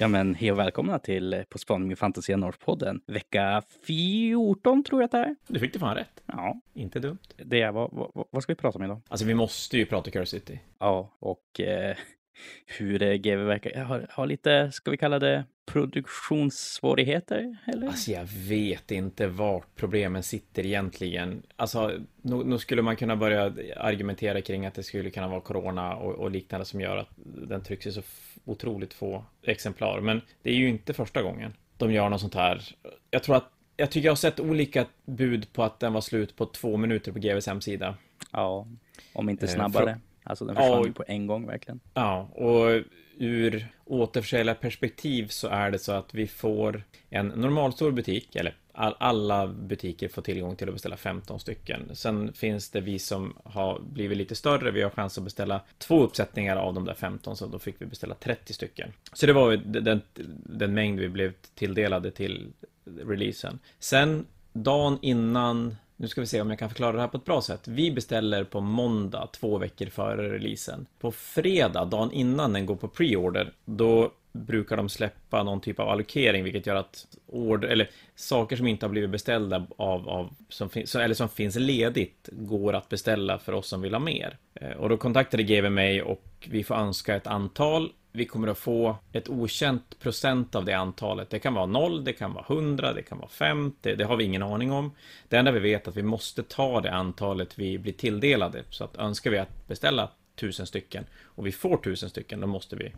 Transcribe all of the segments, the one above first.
Ja men hej och välkomna till eh, På spaning med Fantasia North-podden. Vecka 14 tror jag att det är. Du fick det fan rätt. Ja, Inte dumt. det är vad, vad, vad ska vi prata om idag? Alltså vi måste ju prata Curse City. Ja, och eh, hur eh, GW verkar har, har lite, ska vi kalla det produktionssvårigheter? Eller? Alltså jag vet inte vart problemen sitter egentligen. Alltså nog, nog skulle man kunna börja argumentera kring att det skulle kunna vara corona och, och liknande som gör att den trycks så otroligt få exemplar. Men det är ju inte första gången de gör något sånt här. Jag tror att jag tycker jag har sett olika bud på att den var slut på två minuter på GVs hemsida. Ja, om inte Eh, snabbare. för- Alltså den försvann Ja, på en gång verkligen. Ja, och ur återförsäljarperspektiv så är det så att vi får en normalstor butik, eller all, alla butiker får tillgång till att beställa 15 stycken. Sen finns det vi som har blivit lite större, vi har chans att beställa två uppsättningar av de där 15, så då fick vi beställa 30 stycken. Så det var den, den mängd vi blev tilldelade till releasen. Sen dagen innan nu ska vi se om jag kan förklara det här på ett bra sätt. Vi beställer på måndag, två veckor före releasen. På fredag, dagen innan den går på pre-order, då brukar de släppa någon typ av allokering, vilket gör att order, eller saker som inte har blivit beställda av, av som finns, eller som finns ledigt, går att beställa för oss som vill ha mer. Eh, och då kontaktade GV mig och vi får önska ett antal vi kommer att få ett okänt procent av det antalet. Det kan vara 0, det kan vara 100, det kan vara 50, det, det har vi ingen aning om. Det enda vi vet är att vi måste ta det antalet vi blir tilldelade. Så att önskar vi att beställa 1000 stycken och vi får 1000 stycken, då måste vi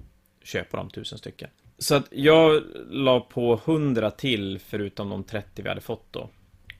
köpa de 1000 stycken. Så att jag la på 100 till förutom de 30 vi hade fått då.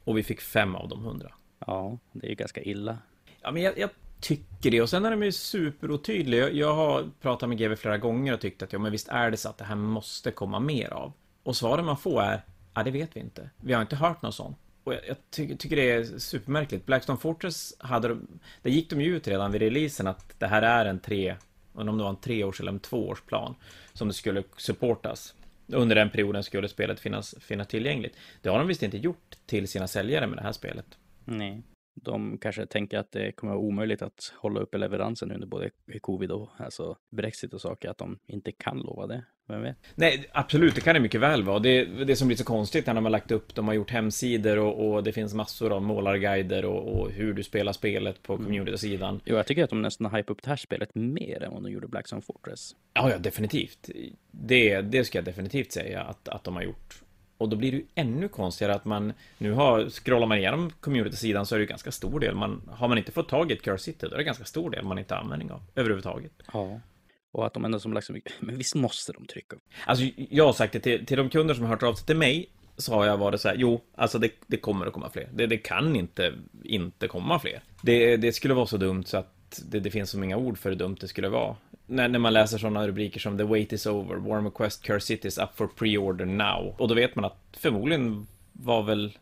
Och vi fick fem av de 100. Ja, det är ju ganska illa. Ja, men jag, jag tycker det. Och sen är de ju superotydliga. Jag, jag har pratat med GV flera gånger och tyckt att ja, men visst är det så att det här måste komma mer av. Och svaren man får är, ja, det vet vi inte. Vi har inte hört något sånt. Och jag, jag tycker, tycker det är supermärkligt. Blackstone Fortress hade de, där gick de ju ut redan vid releasen att det här är en tre, om det var en treårs eller en tvåårsplan som det skulle supportas. Under den perioden skulle spelet finnas, finnas tillgängligt. Det har de visst inte gjort till sina säljare med det här spelet. Nej. De kanske tänker att det kommer vara omöjligt att hålla uppe leveransen under både covid och alltså Brexit och saker, att de inte kan lova det. Vem vet? Nej, absolut, det kan det mycket väl vara. Det, det som blir så konstigt när de har lagt upp, de har gjort hemsidor och, och det finns massor av målarguider och, och hur du spelar spelet på community-sidan. Jo, jag tycker att de nästan har hypat upp det här spelet mer än vad de gjorde Blackstone Fortress. Ja, ja, definitivt. Det, det ska jag definitivt säga att, att de har gjort. Och då blir det ju ännu konstigare att man nu har, scrollar man igenom community-sidan så är det ju ganska stor del man, har man inte fått tag i ett Curse City, då är det ganska stor del man inte har användning av överhuvudtaget. Ja. Och att de ändå som liksom, men visst måste de trycka upp. Alltså, jag har sagt det till, till de kunder som har hört av sig till mig, så har jag varit så här, jo, alltså det, det kommer att komma fler. Det, det kan inte, inte komma fler. Det, det skulle vara så dumt så att det, det finns som inga ord för hur dumt det skulle vara. När, när man läser sådana rubriker som The wait is over, Warmer Quest Curse City is up for pre-order now. Och då vet man att förmodligen var väl,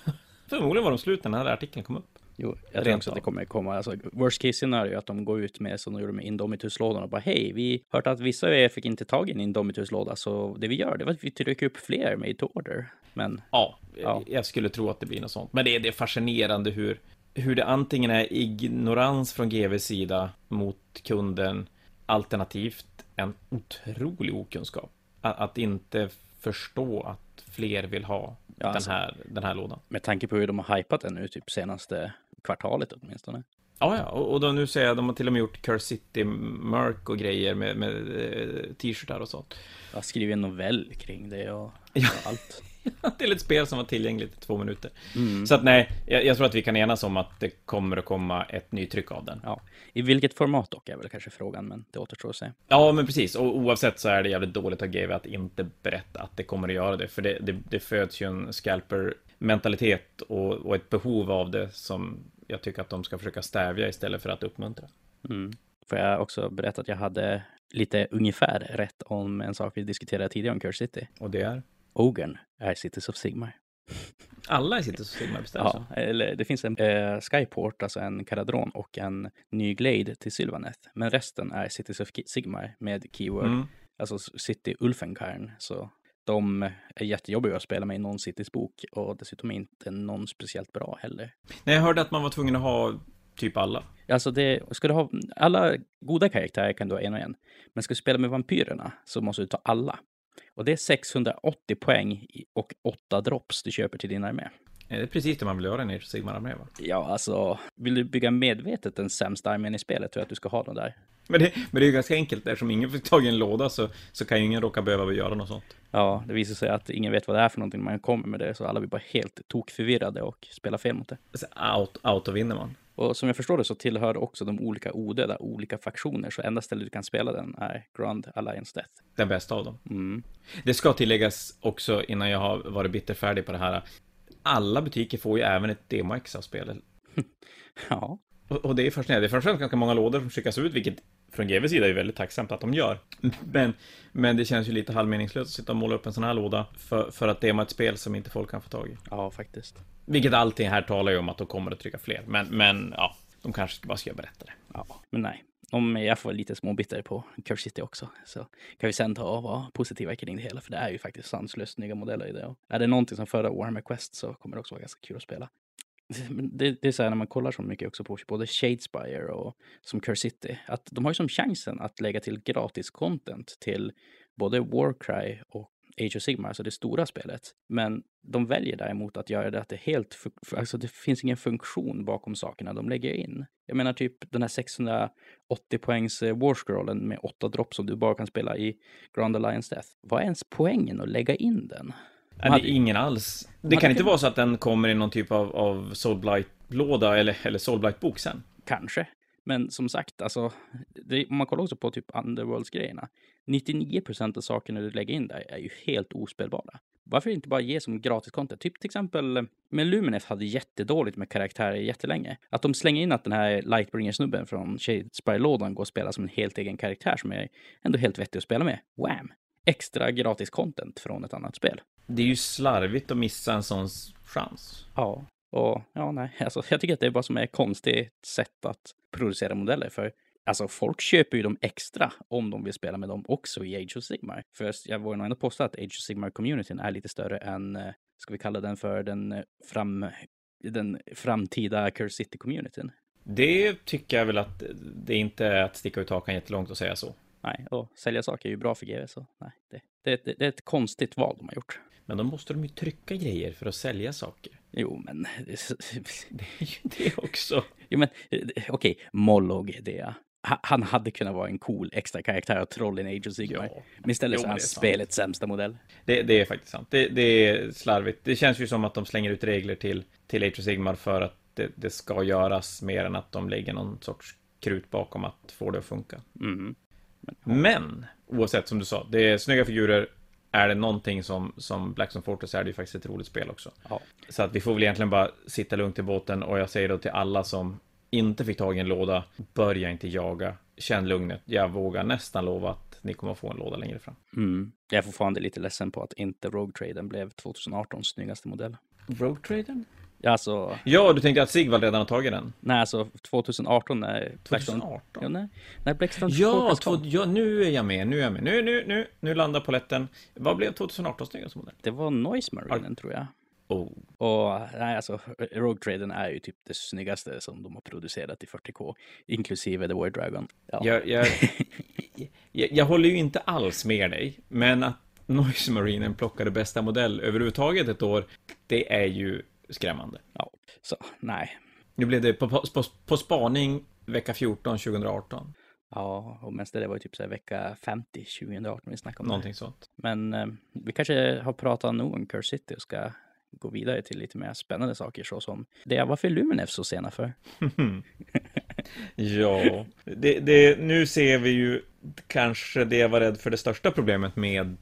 förmodligen var de slut när den här artikeln kom upp. Jo, jag tror också att det kommer komma, alltså worst case scenario är att de går ut med som de gjorde med Indomitus-lådan och bara hej, vi hört att vissa av er fick inte tag i en Indomitus-låda, så det vi gör det var att vi trycker upp fler made to order. Men Ja, Ja. jag skulle tro att det blir något sånt. Men det är, det är fascinerande hur, hur det antingen är ignorans från GVs sida mot kunden, alternativt en otrolig okunskap. Att, att inte förstå att fler vill ha Ja, den, alltså. här, den här lådan. med tanke på hur de har hypat den nu, typ senaste kvartalet åtminstone. Ja, ja, och, och då nu säger jag, de har till och med gjort Curse City Merc och grejer med, med eh, t-shirtar och sånt. Jag skrivit en novell kring det och, och allt. till ett spel som var tillgängligt i två minuter. Mm. Så att nej, jag, jag tror att vi kan enas om att det kommer att komma ett nytryck av den. Ja. I vilket format dock är väl kanske frågan, men det återstår att se. Ja, men precis. Och oavsett så är det jävligt dåligt av GW att inte berätta att det kommer att göra det. För det, det, det föds ju en scalper-mentalitet och, och ett behov av det som jag tycker att de ska försöka stävja istället för att uppmuntra. Mm. Får jag också berätta att jag hade lite ungefär rätt om en sak vi diskuterade tidigare om Curse City. Och det är? Ogern är Cities of Sigmar. Alla sitter så Sigmar bestämmer Ja, eller det finns en eh, Skyport, alltså en Caradron och en ny Glade till Sylvaneth. Men resten är Cities of Sigmar med keyword, Mm. alltså City Ulfenkarn. Så de är jättejobbiga att spela med i någon Citys bok och dessutom inte någon speciellt bra heller. Nej, jag hörde att man var tvungen att ha typ alla. Alltså det, ska du ha alla goda karaktärer kan du ha en och en. Men ska du spela med vampyrerna så måste du ta alla. Och det är 680 poäng och 8 drops du köper till din armé. Det är precis det man vill göra i Sigmar-armé, va? Ja, alltså, vill du bygga medvetet den sämsta armén i spelet tror jag att du ska ha den där. Men det, men det är ju ganska enkelt, eftersom ingen fick tag i en låda så, så kan ju ingen råka behöva göra något sånt. Ja, det visar sig att ingen vet vad det är för någonting man kommer med det, så alla blir bara helt tokförvirrade och spelar fel mot det. Så out, out och vinner man. Och som jag förstår det så tillhör också de olika OD där olika faktioner, så enda stället du kan spela den är Grand Alliance Death. Den bästa av dem. Mm. Det ska tilläggas också innan jag har varit bitterfärdig på det här. Alla butiker får ju även ett demo-ex av spelet. Ja, Och, och det är fascinerande. Det är framförallt ganska många lådor som skickas ut, vilket från GVs sida är väldigt tacksamt att de gör. Men, men det känns ju lite halvmeningslöst att sitta och måla upp en sån här låda för, för att dema ett spel som inte folk kan få tag i. ja faktiskt. Vilket allting här talar ju om att de kommer att trycka fler. Men, men ja, de kanske bara ska berätta det. Ja, men nej. Om jag får lite småbitter på Curse City också, så kan vi sen ta och vara positiva kring det hela, för det är ju faktiskt sanslöst snygga modeller i det. Och är det någonting som förra Warhammer Quest så kommer det också vara ganska kul att spela. Det, det är så här när man kollar så mycket också på både Shadespire och som Curse City, att de har ju som chansen att lägga till gratis content till både Warcry och Age of Sigmar, alltså det stora spelet. Men de väljer däremot att göra det att det är helt, alltså det finns ingen funktion bakom sakerna de lägger in. Jag menar typ den här 680 poängs eh, Warscrollen med åtta dropp som du bara kan spela i Grand Alliance Death. Vad är ens poängen att lägga in den? Nej, hade- ingen alls. Det kan inte kunnat- vara så att den kommer i någon typ av, av Soulblight-låda eller, eller Soulblight-bok sen. Kanske. Men som sagt, alltså, det, om man kollar också på typ Underworlds-grejerna. 99 procent av sakerna du lägger in där är ju helt ospelbara. Varför inte bara ge som gratis content? Typ till exempel, med Lumineth hade jättedåligt med karaktärer jättelänge. Att de slänger in att den här Lightbringer-snubben från Shadespire-lådan går att spela som en helt egen karaktär som är ändå helt vettig att spela med. Wham! Extra gratis content från ett annat spel. Det är ju slarvigt att missa en sån chans. Ja, och ja, nej, alltså jag tycker att det är bara som är ett konstigt sätt att producera modeller för Alltså folk köper ju dem extra om de vill spela med dem också i Age of Sigmar. För jag vågar nog ändå påstå att Age of Sigmar-communityn är lite större än, eh, ska vi kalla den för den, eh, fram, den framtida Curse City-communityn. Det tycker jag väl att det inte är att sticka ut hakan jättelångt och säga så. Nej, och sälja saker är ju bra för GW, så nej, det, det, det, det är ett konstigt val de har gjort. Men då måste de ju trycka grejer för att sälja saker. Jo, men... Det är ju det också. Jo, men eh, okej, Mollog, det är... ha- Han hade kunnat vara en cool extra karaktär och troll i Age of Sigmar. Ja. Men istället Jo, så är han det spelets sämsta modell. Det, det är faktiskt sant. Det, det är slarvigt. Det känns ju som att de slänger ut regler till, till Age of Sigmar för att det, det ska göras mer än att de lägger någon sorts krut bakom att få det att funka. Mm. Men, oavsett som du sa, det är snygga figurer. Är det någonting som, som Blackstone Fortress är det ju faktiskt ett roligt spel också. Ja. Så att vi får väl egentligen bara sitta lugnt i båten och jag säger då till alla som inte fick tag i en låda, börja inte jaga. Känn lugnet. Jag vågar nästan lova att ni kommer att få en låda längre fram. Mm. Jag är fortfarande lite ledsen på att inte Rogue Traden blev 2018 snyggaste modell. Rogue Traden? Ja, alltså, Ja, du tänkte att Sigvald redan har tagit den? nej, alltså 2018 när Blackstone... 2018? Ja, nej, när Blackstone Ja, två, ja, nu är jag med, nu är jag med. Nu, nu, nu, nu landar poletten. Vad blev 2018 snyggaste modell? Det var Noise Marinen, tror jag. Oh. Och nej, alltså Rogue Traden är ju typ det snyggaste som de har producerat i 40K, inklusive The War Dragon. Ja. Jag, jag, jag, jag håller ju inte alls med dig, men att Noise Marinen plockade bästa modell överhuvudtaget ett år, det är ju skrämmande. ja. Så nej. Nu blev det på, på, på spaning vecka 14 2018, Ja, och mest det var ju typ så vecka 50 2018 vi snackade om. det. någonting sånt. Men eh, vi kanske har pratat nog om Curse City och ska gå vidare till lite mer spännande saker såsom det. Varför är Luminef så sena för? Ja, det, det, nu ser vi ju kanske det jag var rädd för det största problemet med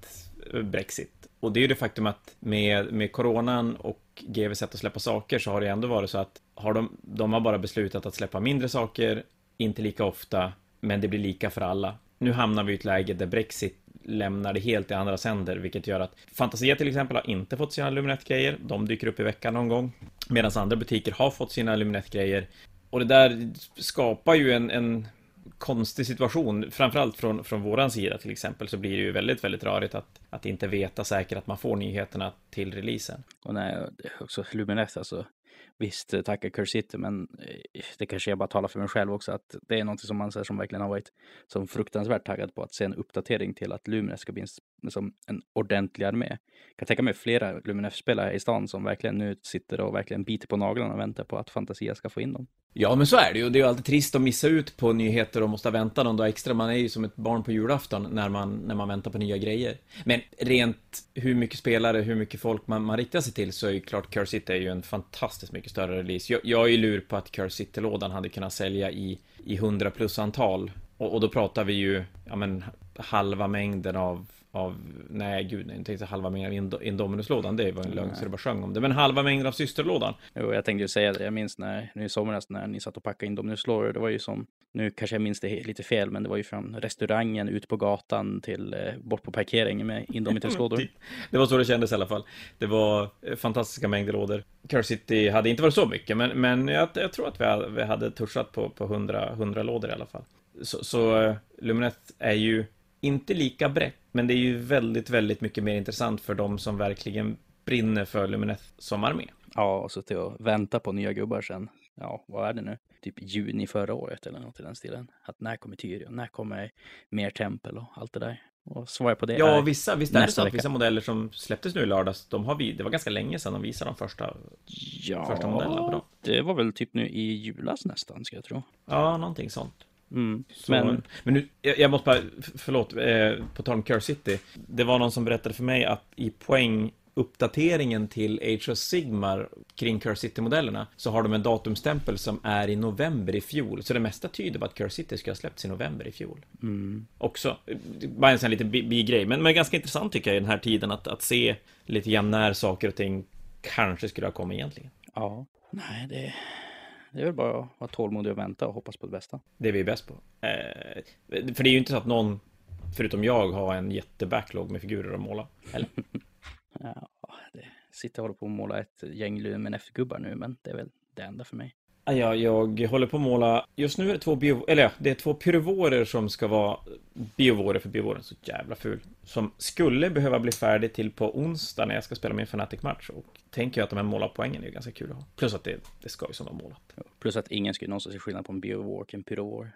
Brexit. Och det är ju det faktum att med, med coronan och GV sätt att släppa saker så har det ändå varit så att har de, de har bara beslutat att släppa mindre saker, inte lika ofta, men det blir lika för alla. Nu hamnar vi i ett läge där Brexit lämnar det helt i andra sänder, vilket gör att Fantasia till exempel har inte fått sina Luminette-grejer. De dyker upp i veckan någon gång. Medan andra butiker har fått sina Luminette-grejer. Och det där skapar ju en, en konstig situation, framförallt från, från våran sida till exempel, så blir det ju väldigt, väldigt rörigt att, att inte veta säkert att man får nyheterna till releasen. Och nej, det är också Luminef, alltså. visst eh, tacka Curse City, men eh, det kanske jag bara talar för mig själv också, att det är något som man säger som verkligen har varit som fruktansvärt taggad på att se en uppdatering till att Lumines ska bli en, som liksom en ordentlig armé. Jag kan tänka mig flera Lumines-spelare i stan som verkligen nu sitter och verkligen biter på naglarna och väntar på att Fantasia ska få in dem. Ja, men så är det ju. Det är ju alltid trist att missa ut på nyheter och måste vänta någon dag extra. Man är ju som ett barn på julafton när man, när man väntar på nya grejer. Men rent hur mycket spelare, hur mycket folk man, man riktar sig till så är ju klart Curse City är ju en fantastiskt mycket större release. Jag, jag är ju lur på att Curse City-lådan hade kunnat sälja i, i 100 plus antal. Och, och då pratar vi ju, ja men, halva mängden av av, nej gud, nej, jag tänkte halva mängden av Indominus-lådan, det var en lögn så det bara sjöng om det, men halva mängden av systerlådan. Jo, jag tänkte ju säga det, jag minns när, nu i somras när ni satt och packade Indominus-lådor, det var ju som, nu kanske jag minns det lite fel, men det var ju från restaurangen ut på gatan till eh, bort på parkeringen med Indominus-lådor. Det var så det kändes i alla fall. Det var eh, fantastiska mängder lådor. Curse City hade inte varit så mycket, men, men jag, jag tror att vi hade, vi hade touchat på, på 100, 100 lådor i alla fall. Så, så uh, Luminet är ju inte lika brett, men det är ju väldigt, väldigt mycket mer intressant för de som verkligen brinner för Lumineth som armé. Ja, och så till att vänta på nya gubbar sen. Ja, vad är det nu? Typ juni förra året eller något i den stilen. Att när kommer Tyrion? När kommer mer tempel och allt det där? Och svara på det Ja, vissa, visst är det så att vissa modeller som släpptes nu i lördags, de har vi, det var ganska länge sedan de visade de första, ja, första modellerna på dem. det var väl typ nu i julas nästan, ska jag tro. Ja, någonting sånt. Mm. Så, men... men nu, jag, jag måste bara, förlåt, eh, på tal om Curse City. Det var någon som berättade för mig att i poäng uppdateringen till Age of Sigmar kring Curse City-modellerna så har de en datumstämpel som är i november i fjol. Så det mesta tyder på att Curse City ska ha släppts i november i fjol. Mm. Också. Bara en sån här liten bigrej. Men, men ganska intressant tycker jag i den här tiden att, att se lite grann när saker och ting kanske skulle ha kommit egentligen. Ja, nej det det är väl bara att vara tålmodig och vänta och hoppas på det bästa. Det är vi bäst på. Eh, för det är ju inte så att någon, förutom jag, har en jättebacklog med figurer att måla. Eller? ja, det sitter och håller på att måla ett gäng Lumen-F-gubbar nu, men det är väl det enda för mig. Ja, jag håller på att måla, just nu är det två bio, eller ja, det är två pyrovorer som ska vara biovorer för biovoren, så jävla ful. Som skulle behöva bli färdig till på onsdag när jag ska spela min Fnatic-match. Och tänker jag att de här målarpoängen är ganska kul att ha. Plus att det, det ska ju som vara målat. Plus att ingen skulle någonsin se skillnad på en biovor och en pyrovor.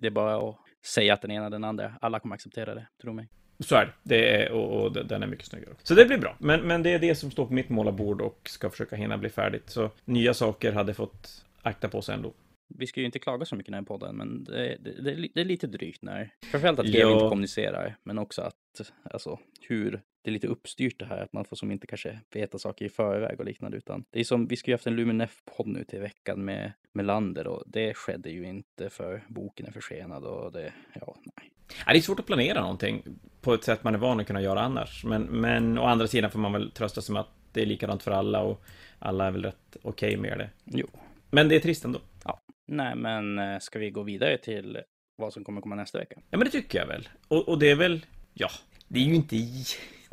Det är bara att säga att den ena är den andra. Alla kommer acceptera det, tro mig. Så är det. det är, och, och, den är mycket snyggare. Så det blir bra. Men, men det är det som står på mitt målarbord och ska försöka hinna bli färdigt. Så nya saker hade fått akta på sig ändå. Vi ska ju inte klaga så mycket i den här podden, men det, det, det, det är lite drygt när... Framförallt att GW inte kommunicerar, men också att, alltså, hur det är lite uppstyrt det här, att man får som inte kanske veta saker i förväg och liknande, utan det är som, vi ska ju haft en Luminef-podd nu till veckan med Melander och det skedde ju inte för boken är försenad och det, ja, nej. Ja, det är svårt att planera någonting på ett sätt man är van att kunna göra annars, men, men å andra sidan får man väl trösta sig med att det är likadant för alla och alla är väl rätt okej okay med det. Jo, men det är trist ändå. Ja. Nej, men eh, ska vi gå vidare till vad som kommer komma nästa vecka? Ja, men det tycker jag väl. Och, och det är väl, ja, det är ju inte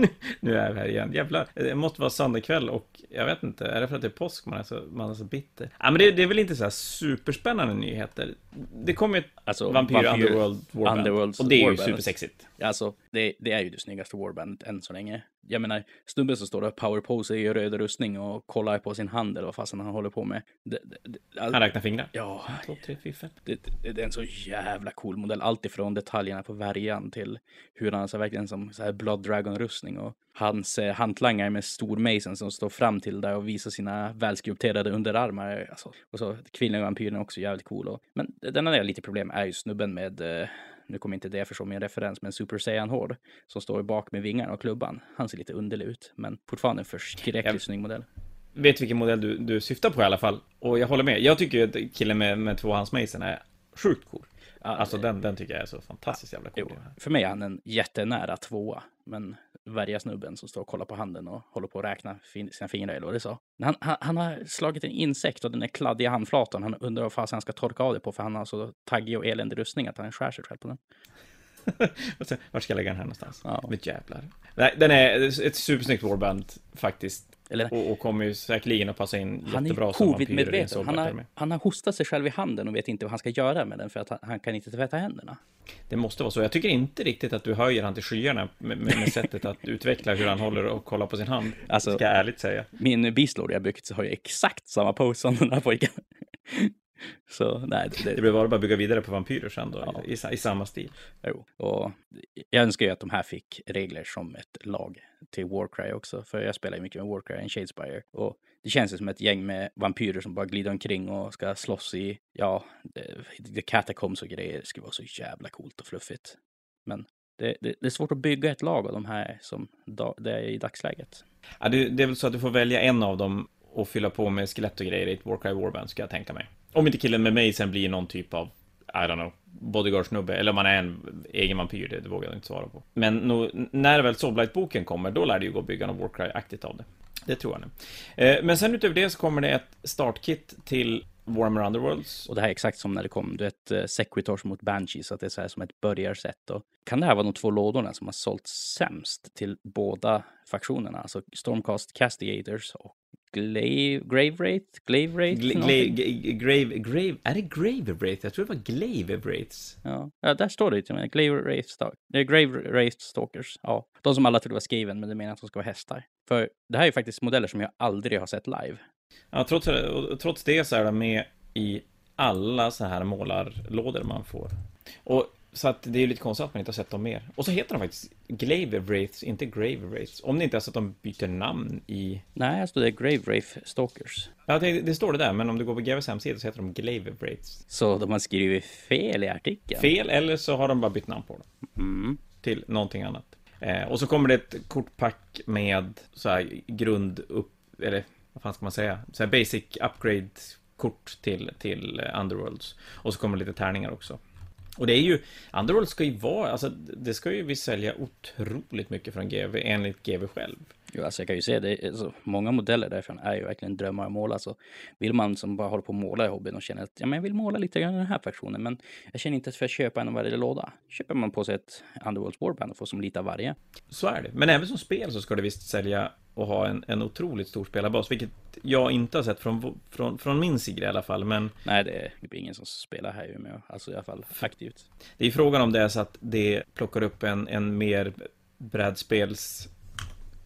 nu är jag här igen. Jävlar. Det måste vara söndagkväll och jag vet inte, är det för att det är påsk man är så, man är så bitter? Ja, men det, det är väl inte så här superspännande nyheter. Det kommer ju alltså, Vampyr, Vampyr Underworld Warband. Underworlds och det är ju Warband. supersexigt. Alltså, det, det, är ju det snyggaste Warbandet än så länge. Jag menar, snubben som står och powerposer i röd rustning och kollar på sin hand eller vad fasen han håller på med. Det, det, all... Han räknar fingrar. Ja. Två, tre, fyra, fem. Det, är en så jävla cool modell. Allt ifrån detaljerna på värjan till hur han har verkligen som så här Blood Dragon-rustning och hans eh, hantlangare med stor mason som står fram till där och visar sina välskulpterade underarmar. Alltså, och så kvinnliga vampyren är också jävligt cool. Och, men den enda lite problem är ju snubben med eh, nu kommer inte det förstå min referens, men Super Saiyan Hård som står bak med vingarna och klubban. Han ser lite underlig ut, men fortfarande en förskräckligt snygg modell. Vet vilken modell du, du syftar på i alla fall. Och jag håller med. Jag tycker att killen med, med tvåhandsmejseln är sjukt cool. Alltså den, den tycker jag är så fantastiskt jävla cool. Jo, för mig är han en jättenära tvåa, men värja snubben som står och kollar på handen och håller på att räkna sina fingrar eller vad det sa. Han, han, han, har slagit en insekt och den är kladdig i handflatan. Han undrar vad fasen han ska torka av det på för han har så taggig och eländig rustning att han skär sig själv på den. Vart ska jag lägga den här någonstans? Ja. Mitt jävlar. Nej, den är ett supersnyggt warband faktiskt. Eller, och, och kommer ju säkerligen att passa in han jättebra är som vampyr. Han har, han har hostat sig själv i handen och vet inte vad han ska göra med den för att han, han kan inte tvätta händerna. Det måste vara så. Jag tycker inte riktigt att du höjer han till skyarna med, med, med sättet att utveckla hur han håller och kollar på sin hand. Alltså- ska jag ärligt säga. Min Beastlord jag byggt så har ju exakt samma pose som den här pojken. Så nej, det, Det blir bara att bygga vidare på vampyrer sen då, Ja. i, i, samma stil. Jo, och jag önskar ju att de här fick regler som ett lag till Warcry också, för jag spelar ju mycket med Warcry och Shadespire. Och det känns ju som ett gäng med vampyrer som bara glider omkring och ska slåss i, ja, the catacombs och grejer. Det skulle vara så jävla coolt och fluffigt. Men det, det, det är svårt att bygga ett lag av de här som da, det är i dagsläget. Ja, det, det är väl så att du får välja en av dem och fylla på med skelett och grejer i ett Warcry Warband, ska jag tänka mig. Om inte killen med mig sen blir någon typ av, I don't know, bodyguard-snubbe, eller om man är en egen vampyr, det, det vågar jag inte svara på. Men nog, när väl Soblight-boken kommer, då lär det ju gå att bygga något Warcry-aktigt av det. Det tror jag nu. Eh, men sen utöver det så kommer det ett startkit till Warhammer Underworlds. Och det här är exakt som när det kom, du vet, eh, Sequitors mot Banshee, så att det är så här som ett börjarsätt. Kan det här vara de två lådorna som har sålt sämst till båda faktionerna? Alltså Stormcast Castigators och Glave, Grave Wraith? Glave Wraith? Gla- grave, grave, är det Grave Wraith? Jag tror det var Glave Wraiths. Ja. ja, där står det ju till och med. Glave Wraith, Grave Wraith Stalkers. Ja, de som alla trodde var skriven, men det menar att de ska vara hästar. För det här är ju faktiskt modeller som jag aldrig har sett live. Ja, trots, trots det så är de med i alla så här målarlådor man får. Och så att det är ju lite konstigt att man inte har sett dem mer. Och så heter de faktiskt Glave Wraiths, inte Grave Wraiths. Om det inte är så att de byter namn i... Nej, här står det Grave Wraith Stalkers. Ja, det, det står det där, men om du går på GVs hemsida så heter de Glave Wraiths. Så de har skrivit fel i artikeln. Fel, eller så har de bara bytt namn på dem. Mm. till någonting annat. Eh, och så kommer det ett kortpack med så här grund upp, eller vad fan ska man säga, så här basic upgrade kort till, till Underworlds. Och så kommer lite tärningar också. Och det är ju, Underworld ska ju vara, alltså det ska ju vi sälja otroligt mycket från GV, enligt GV själv. Jo, alltså jag kan ju se det. Alltså, många modeller därifrån är ju verkligen drömmar att måla. Så vill man som bara håller på att måla i hobbyn och känner att ja, men jag vill måla lite grann i den här fraktionen, men jag känner inte att för att köpa en av varje låda. Köper man på sig ett Underworlds Warband och får som lite av varje. Så är det. Men även som spel så ska det visst sälja och ha en, en otroligt stor spelarbas, vilket jag inte har sett från, från, från min sida i alla fall. Men Nej, det är typ ingen som spelar här i Umeå, alltså i alla fall aktivt. Det är frågan om det är så att det plockar upp en, en mer brädspels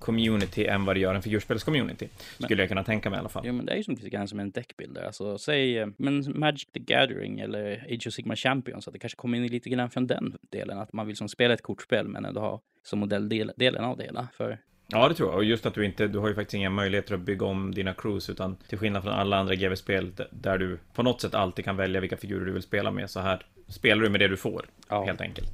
community än vad det gör en figurspels-community. Skulle jag kunna tänka mig i alla fall. Jo, men det är ju som lite grann som en deckbuilder. Alltså, säg eh, men Magic the Gathering eller Age of Sigma Champions, att det kanske kommer in lite grann från den delen, att man vill som spela ett kortspel men ändå ha som modelldelen av det hela. För Ja, det tror jag. Och just att du inte, du har ju faktiskt inga möjligheter att bygga om dina crews, utan till skillnad från alla andra GV-spel där du på något sätt alltid kan välja vilka figurer du vill spela med, så här spelar du med det du får, Ja. helt enkelt.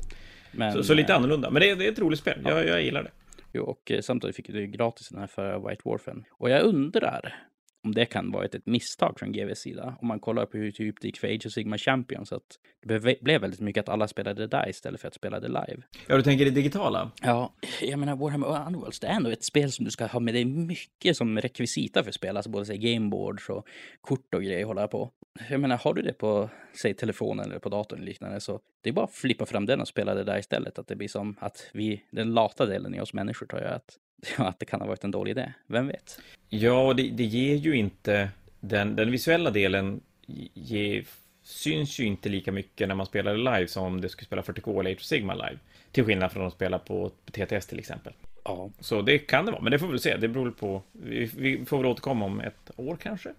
men, Så, så lite eh, annorlunda. Men det, är- det är ett roligt spel. Jag, jag gillar det. Jo, och eh, samtidigt fick du gratis den här för White Warfen. Och jag undrar om det kan vara ett, ett misstag från GVs sida. Om man kollar på hur typ det gick för Age of Sigma Champions. Att det blev- väldigt mycket att alla spelade där istället för att spela det live. Ja, du tänker det digitala? Ja, jag menar Warhammer Underworlds, det är ändå ett spel som du ska ha med dig mycket som rekvisita för spel. Alltså både gameboards och kort och grejer hålla på. Jag menar, har du det på, säg telefonen eller på datorn eller liknande så det är bara att flippa fram den och spela det där istället. Att det blir som att vi, den lata delen i oss människor tror jag att, att det kan ha varit en dålig idé. Vem vet? Ja, det, det ger ju inte den, den visuella delen ge, syns ju inte lika mycket när man spelar live som om det skulle spela 40K eller Age of Sigma live. Till skillnad från att spela på TTS till exempel. Ja, Så det kan det vara, men det får vi väl se. Det beror på. Vi, vi får väl återkomma om ett år kanske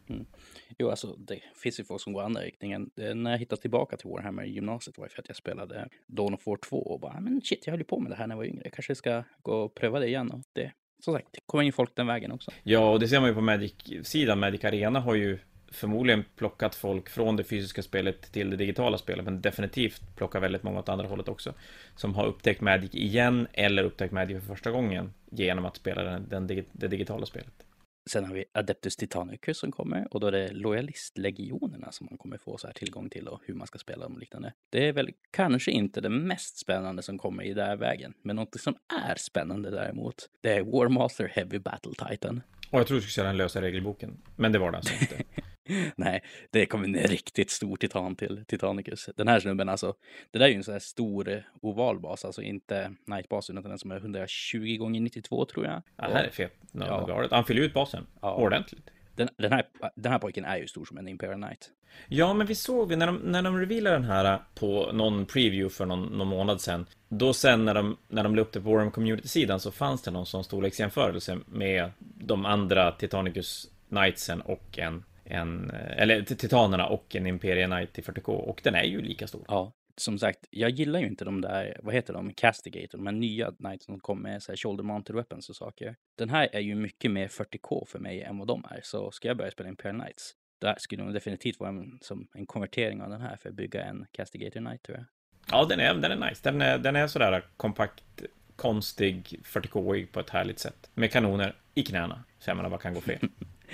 jo alltså det finns ju folk som går andra riktningen. Eh, när jag hittade tillbaka till Warhammer i gymnasiet var det för att jag spelade Dawn of War 2 och bara, ah, men shit, jag höll ju på med det här när jag var yngre. Jag kanske ska gå och pröva det igen och det, som sagt, det kommer in folk den vägen också. Ja, och det ser man ju på Magic-sidan. Magic Arena har ju förmodligen plockat folk från det fysiska spelet till det digitala spelet, men definitivt plockar väldigt många åt andra hållet också. Som har upptäckt Magic igen, eller upptäckt Magic för första gången genom att spela den, den, det digitala spelet. Sen har vi Adeptus Titanicus som kommer och då är det lojalistlegionerna som man kommer få så här tillgång till och hur man ska spela dem och liknande. Det är väl kanske inte det mest spännande som kommer i den här vägen, men något som är spännande däremot, det är Warmaster Heavy Battle Titan. Och jag tror du skulle säga den lösa regelboken, men det var det alltså inte. Nej, det kommer en riktigt stor titan till Titanicus. Den här snubben alltså, det där är ju en sån här stor eh, oval bas, alltså inte Nightbasen utan den som är 120 gånger 92 tror jag. Ja, det här är fet. Ja. Han fyller ut basen ja. ordentligt. Den, den, här, den här pojken är ju stor som en Imperial Knight. Ja, men vi såg vi när de, när de revealade den här på någon preview för någon, någon månad sedan. Då sen när de, när de la upp det på Warham Community-sidan så fanns det någon sån storleksjämförelse med de andra Titanicus Knightsen och en, en eller Titanerna och en Imperia Knight i 40K och den är ju lika stor. Ja, som sagt, jag gillar ju inte de där, vad heter de, Castigator, de här nya Knights som kommer med så här shoulder mounted weapons och saker. Den här är ju mycket mer 40K för mig än vad de är, så ska jag börja spela Imperial Knights, det skulle nog definitivt vara en, som en konvertering av den här för att bygga en Castigator Knight tror jag. Ja, den är, den är nice. Den är, den är sådär kompakt, konstig, 40K på ett härligt sätt. Med kanoner i knäna. Så jag menar, vad kan gå fel?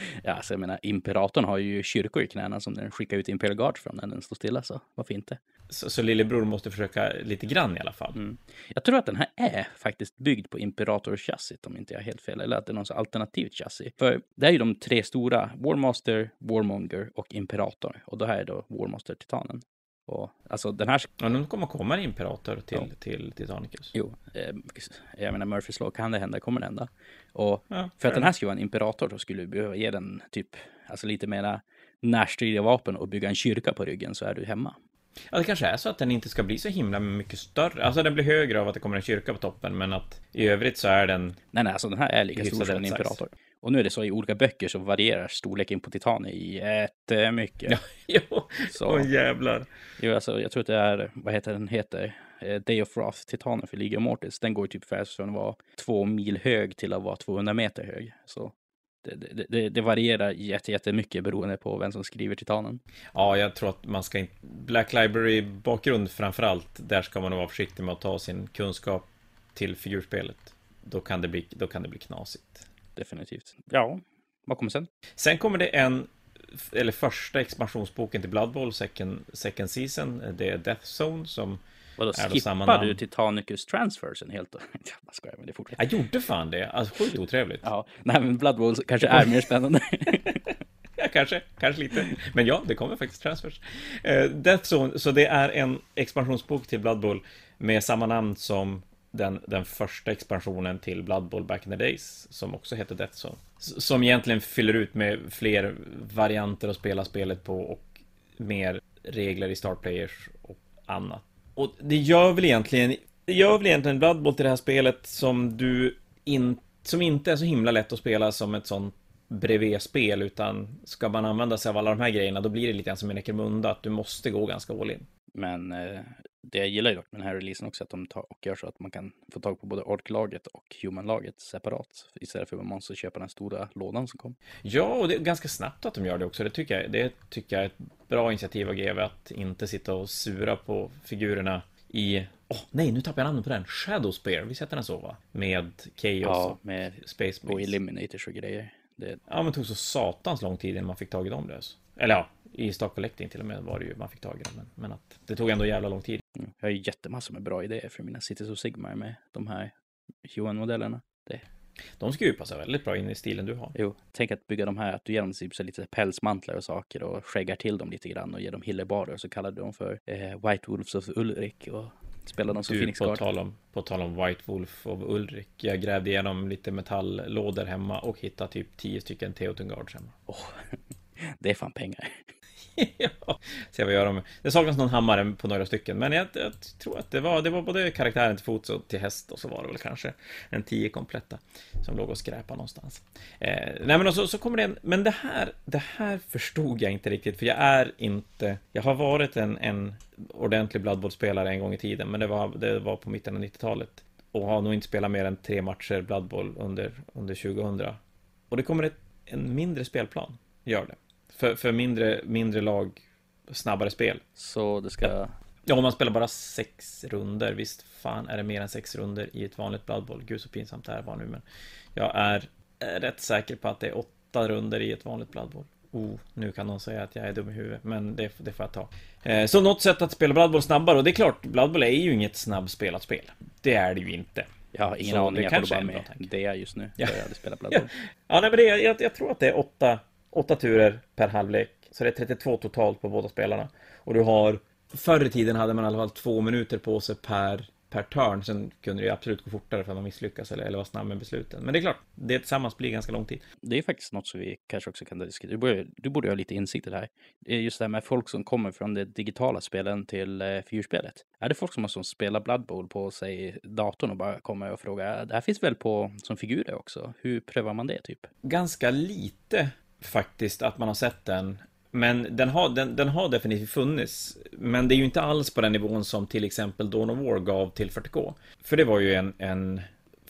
ja, alltså jag menar, imperatorn har ju kyrkor i knäna som den skickar ut Imperial Guard från när den står stilla, så varför inte? Så, så lillebror måste försöka lite grann i alla fall. Mm. Jag tror att den här är faktiskt byggd på Imperator-chassit om inte jag är helt fel, eller att det är något alternativt chassi. För det är ju de tre stora, Warmaster, Warmonger och Imperator. Och det här är då Warmaster-titanen. Och, alltså den här... Ja, nu kommer komma en imperator till, ja. till Titanicus. Jo, eh, jag menar Murphys lag, kan det hända kommer det hända. Och ja, för att den här skulle vara en imperator så skulle du behöva ge den typ, alltså lite mera närstridiga vapen och bygga en kyrka på ryggen så är du hemma. Ja, det kanske är så att den inte ska bli så himla mycket större. Alltså den blir högre av att det kommer en kyrka på toppen, men att i övrigt så är den... Nej, nej, alltså den här är lika stor som en imperator. Och nu är det så i olika böcker så varierar storleken på titaner jättemycket. Ja, jo, så. Åh jävlar. Jo, alltså jag tror att det är, vad heter den heter? Eh, Day of Wrath, titanen för of Mortis. Den går typ från att vara två mil hög till att vara 200 meter hög. Så det, det, det, varierar jättemycket beroende på vem som skriver Titanen. Ja, jag tror att man ska inte... Black Library-bakgrund framför allt, där ska man nog vara försiktig med att ta sin kunskap till figurspelet. Då kan det bli, då kan det bli knasigt. Definitivt. Ja, vad kommer sen? Sen kommer det en, eller första expansionsboken till Blood Bowl, second, second season. Det är Death Zone som Vadå, skippar du Titanicus transfersen helt? Jag skojar, men det fortsätter. Jag gjorde fan det. Alltså sjukt otrevligt. ja, nej men Blood Bowl kanske är mer spännande. ja, kanske, kanske lite. Men ja, det kommer faktiskt transfers. Uh, Death Zone, så det är en expansionsbok till Blood Bowl med samma namn som den, den första expansionen till Blood Bowl back in the days, som också heter Death Zone. Som egentligen fyller ut med fler varianter att spela spelet på och mer regler i startplayers och annat. Och det gör väl egentligen, det gör väl egentligen Blood Bowl till det här spelet som du inte som inte är så himla lätt att spela som ett sånt bredvid-spel, utan ska man använda sig av alla de här grejerna, då blir det lite grann som en Ekermunda, att du måste gå ganska all in. Men eh, det jag gillar ju dock med den här releasen också, att de tar och gör så att man kan få tag på både Ork-laget och Human-laget separat, istället för att man måste köpa den stora lådan som kom. Ja, och det är ganska snabbt att de gör det också. Det tycker jag, det tycker jag är ett bra initiativ av GW, att inte sitta och sura på figurerna i Åh, oh, nej, nu tappar jag namnet på den. Shadow Spear, vi sätter den så va? Med Chaos ja, med Space och Eliminators och grejer. Det... Ja, men det tog så satans lång tid innan man fick tag i dem lös. Eller ja, i Stock Collecting till och med var det ju man fick tag i dem. Men, men att det tog ändå jävla lång tid. Mm. Jag har ju jättemassor med bra idéer för mina Cities of Sigmar med de här Human-modellerna. Det... De skulle ju passa väldigt bra in i stilen du har. Jo, tänk att bygga de här, att du ger dem typ lite pälsmantlar och saker och skäggar till dem lite grann och ger dem hillebarer och så kallar du dem för eh, White Wolves of Ulrik och spelar dem som du, Phoenix på tal, om, på tal om White Wolf of Ulrik. Jag grävde igenom lite metalllådor hemma och hittade typ tio stycken Teotun Guards hemma. Oh, det är fan pengar. ja, se vad gör de. Det saknas någon hammare på några stycken, men jag, jag, tror att det var, det var både karaktären till fots och till häst och så var det väl kanske en tio kompletta som låg och skräpa någonstans. Eh, nej, men så, så kommer det en, men det här, det här förstod jag inte riktigt, för jag är inte, jag har varit en, en ordentlig Blood Bowl-spelare en gång i tiden, men det var, det var på mitten av 90-talet och har nog inte spelat mer än tre matcher Blood Bowl under, under 2000. Och det kommer ett, en mindre spelplan, gör det. För, för mindre, mindre lag, snabbare spel. Så det ska... Ja, om man spelar bara sex runder. Visst fan är det mer än sex runder i ett vanligt Blood Bowl. Gud så pinsamt det här var nu, men jag är rätt säker på att det är åtta runder i ett vanligt Blood Bowl. Oh, nu kan någon säga att jag är dum i huvudet, men det, det får jag ta. Eh, så något sätt att spela Blood Bowl snabbare, och det är klart, Blood Bowl är ju inget snabbspelat spel. Det är det ju inte. Jag har ingen aning, jag får bara med det är just nu. Ja. Jag hade spelat Blood Bowl. ja, nej, men det, jag, jag tror att det är åtta åtta turer per halvlek. Så det är 32 totalt på båda spelarna. Och du har, förr i tiden hade man i alla fall två minuter på sig per per turn. Sen kunde det absolut gå fortare för att man misslyckas eller, eller var snabb med besluten. Men det är klart, det tillsammans blir ganska lång tid. Det är faktiskt något som vi kanske också kan diskutera. Du borde, du borde ha lite insikt i det här. Det är just det här med folk som kommer från det digitala spelen till eh, figurspelet. Är det folk som har som spelar Blood Bowl på sig datorn och bara kommer och frågar, det här finns väl på som figurer också? Hur prövar man det typ? Ganska lite faktiskt att man har sett den. Men den har, den, den har definitivt funnits. Men det är ju inte alls på den nivån som till exempel Dawn of War gav till 40K. För det var ju en, en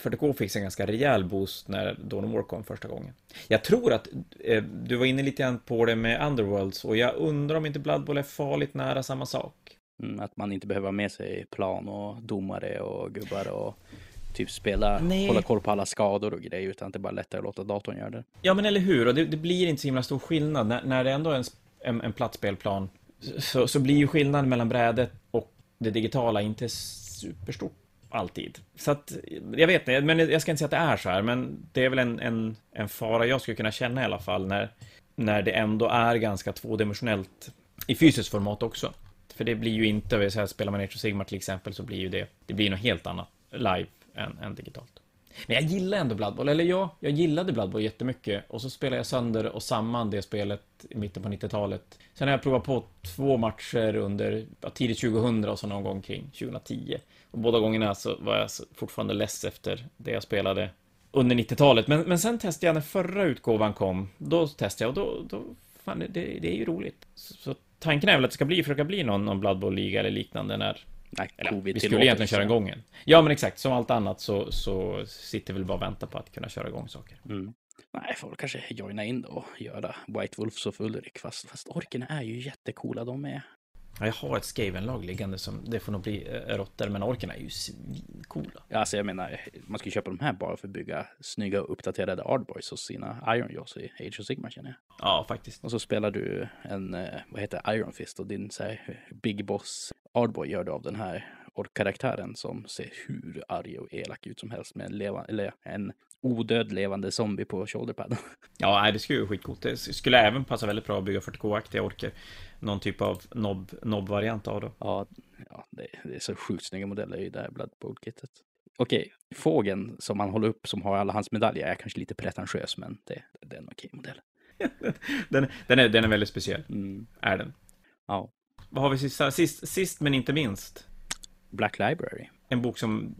40K fick en ganska rejäl boost när Dawn of War kom första gången. Jag tror att eh, du var inne lite grann på det med Underworlds och jag undrar om inte Blood Bowl är farligt nära samma sak. Mm, att man inte behöver ha med sig plan och domare och gubbar och typ spela, Nej. hålla koll på alla skador och grejer, utan det är bara lättare att låta datorn göra det. Ja, men eller hur, och det, det blir inte så himla stor skillnad när, när det ändå är en, en, en plattspelplan. Så, så blir ju skillnaden mellan brädet och det digitala inte superstort alltid. Så att, jag vet inte, men jag ska inte säga att det är så här, men det är väl en, en, en fara jag skulle kunna känna i alla fall när, när det ändå är ganska tvådimensionellt i fysiskt format också. För det blir ju inte, vill säga, spelar man Age of Sigmar till exempel så blir ju det, det blir något helt annat live än, än digitalt. Men jag gillar ändå Blood Bowl, eller ja, jag gillade Blood Bowl jättemycket. Och så spelade jag sönder och samman det spelet i mitten på 90-talet. Sen har jag provat på två matcher under ja, tidigt 2000 och så någon gång kring 2010. Och båda gångerna så var jag fortfarande less efter det jag spelade under 90-talet. Men, men sen testade jag när förra utgåvan kom. Då testade jag och då, då fan, det, det är ju roligt. Så, så tanken är väl att det ska bli, försöka bli någon, någon Blood Bowl-liga eller liknande när Nej, Eller, covid vi skulle egentligen köra igång en. Ja, men exakt. Som allt annat så, så sitter vi bara och väntar på att kunna köra igång saker. Mm. Nej, får kanske joina in då och göra White Wolves och Ulrik. Fast, fast orkerna är ju jättecoola de är. Ja, jag har ett Skaven-lag liggande som, det får nog bli äh, råttor, men orkerna är ju coola. Ja, alltså jag menar, man ska ju köpa de här bara för att bygga snygga uppdaterade Ardboys hos sina Iron Jaws i Age of Sigmar känner jag. Ja, faktiskt. Och så spelar du en, eh, vad heter Iron Fist och din så här, Big Boss Ardboy gör du av den här karaktären som ser hur arg och elak ut som helst med en, leva, eller en odöd levande zombie på shoulderpadden. Ja, det skulle ju skitcoolt. Det skulle även passa väldigt bra att bygga 40k-aktiga orker. Någon typ av nobb-variant nob av det. Ja, ja det, det, är så sjukt snygga modeller i det här Blood Bowl-kittet. Okej, fågeln som man håller upp som har alla hans medaljer är kanske lite pretentiös, men det, det är en okej modell. den, den, är, den är väldigt speciell, mm. är den. Ja. Vad har vi sist, sist, sist men inte minst? Black Library. En bok som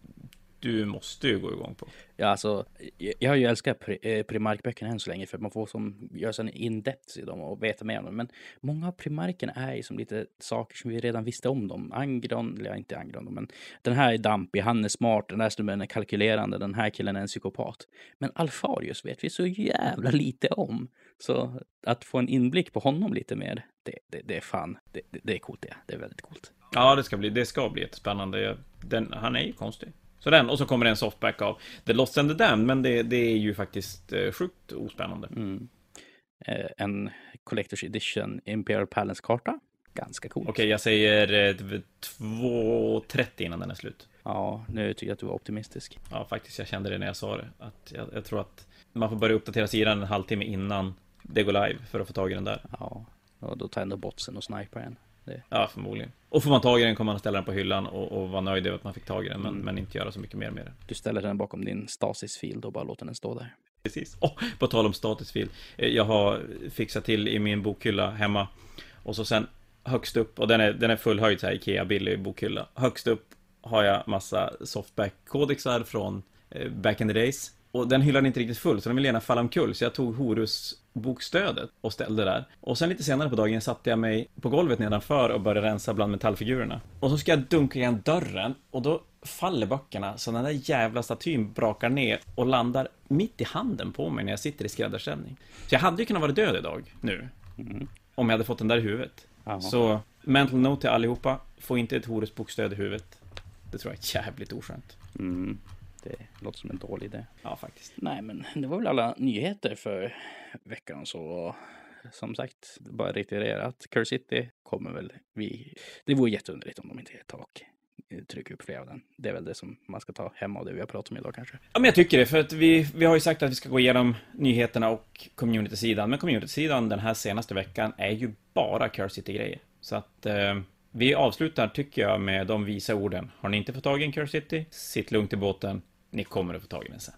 du måste ju gå igång på. Ja, alltså, jag har ju älskat eh, Primark-böckerna än så länge för att man får som, göra sig in depth i dem och veta mer om dem. Men många av Primarkerna är ju som lite saker som vi redan visste om dem. Angron, eller inte Angron, men den här är dampig, han är smart, den där snubben är kalkylerande, den här killen är en psykopat. Men Alfarius vet vi så jävla lite om. Så att få en inblick på honom lite mer, det, det, det är fan, det, det, är coolt det. Det är väldigt coolt. Ja, det ska bli, det ska bli jättespännande. Den, han är ju konstig. Så den, och så kommer det en softback av The Lost and the Damned, men det, det är ju faktiskt eh, sjukt ospännande. Mm. Eh, en Collector's Edition Imperial Palace-karta. Ganska cool. Okej, okay, jag säger eh, 2.30 innan den är slut. Ja, nu tycker jag att du var optimistisk. Ja, faktiskt. Jag kände det när jag sa det. Att jag, jag tror att man får börja uppdatera sidan en halvtimme innan det går live för att få tag i den där. Ja, och då tar ändå botsen och sniper en. Det... Ja, förmodligen. Och får man tag i den kommer man ställa den på hyllan och, och vara nöjd över att man fick tag i den, men, mm. men inte göra så mycket mer med den. Du ställer den bakom din stasis-field och bara låter den stå där. Precis. Oh, på tal om status-field. Eh, jag har fixat till i min bokhylla hemma. Och så sen högst upp, och den är, den är full höjd så här, Ikea billig bokhylla. Högst upp har jag massa softback-kodexar från eh, back in the days. Och den hyllan är inte riktigt full, så den vill gärna falla omkull. Så jag tog Horus bokstödet och ställde där. Och sen lite senare på dagen satte jag mig på golvet nedanför och började rensa bland metallfigurerna. Och så ska jag dunka igen dörren och då faller böckerna så den där jävla statyn brakar ner och landar mitt i handen på mig när jag sitter i skräddarställning. Så jag hade ju kunnat vara död idag, nu. Mm. Om jag hade fått den där i huvudet. Aha. Så, mental note till allihopa. Få inte ett Horus bokstöd i huvudet. Det tror jag är jävligt oskönt. Mm. Det låter som en dålig idé. Ja, faktiskt. Nej, men det var väl alla nyheter för veckan så. Som sagt, bara reiterera att Curse City kommer väl vi. Det vore jätteunderligt om de inte ger tak trycka upp fler av den. Det är väl det som man ska ta hem av det vi har pratat om idag kanske. Ja, men jag tycker det, för att vi, vi har ju sagt att vi ska gå igenom nyheterna och community-sidan, men community-sidan den här senaste veckan är ju bara Curse City-grejer. Så att eh, vi avslutar, tycker jag, med de visa orden. Har ni inte fått tag i en Curse City, sitt lugnt i båten, ni kommer att få tag i den sen.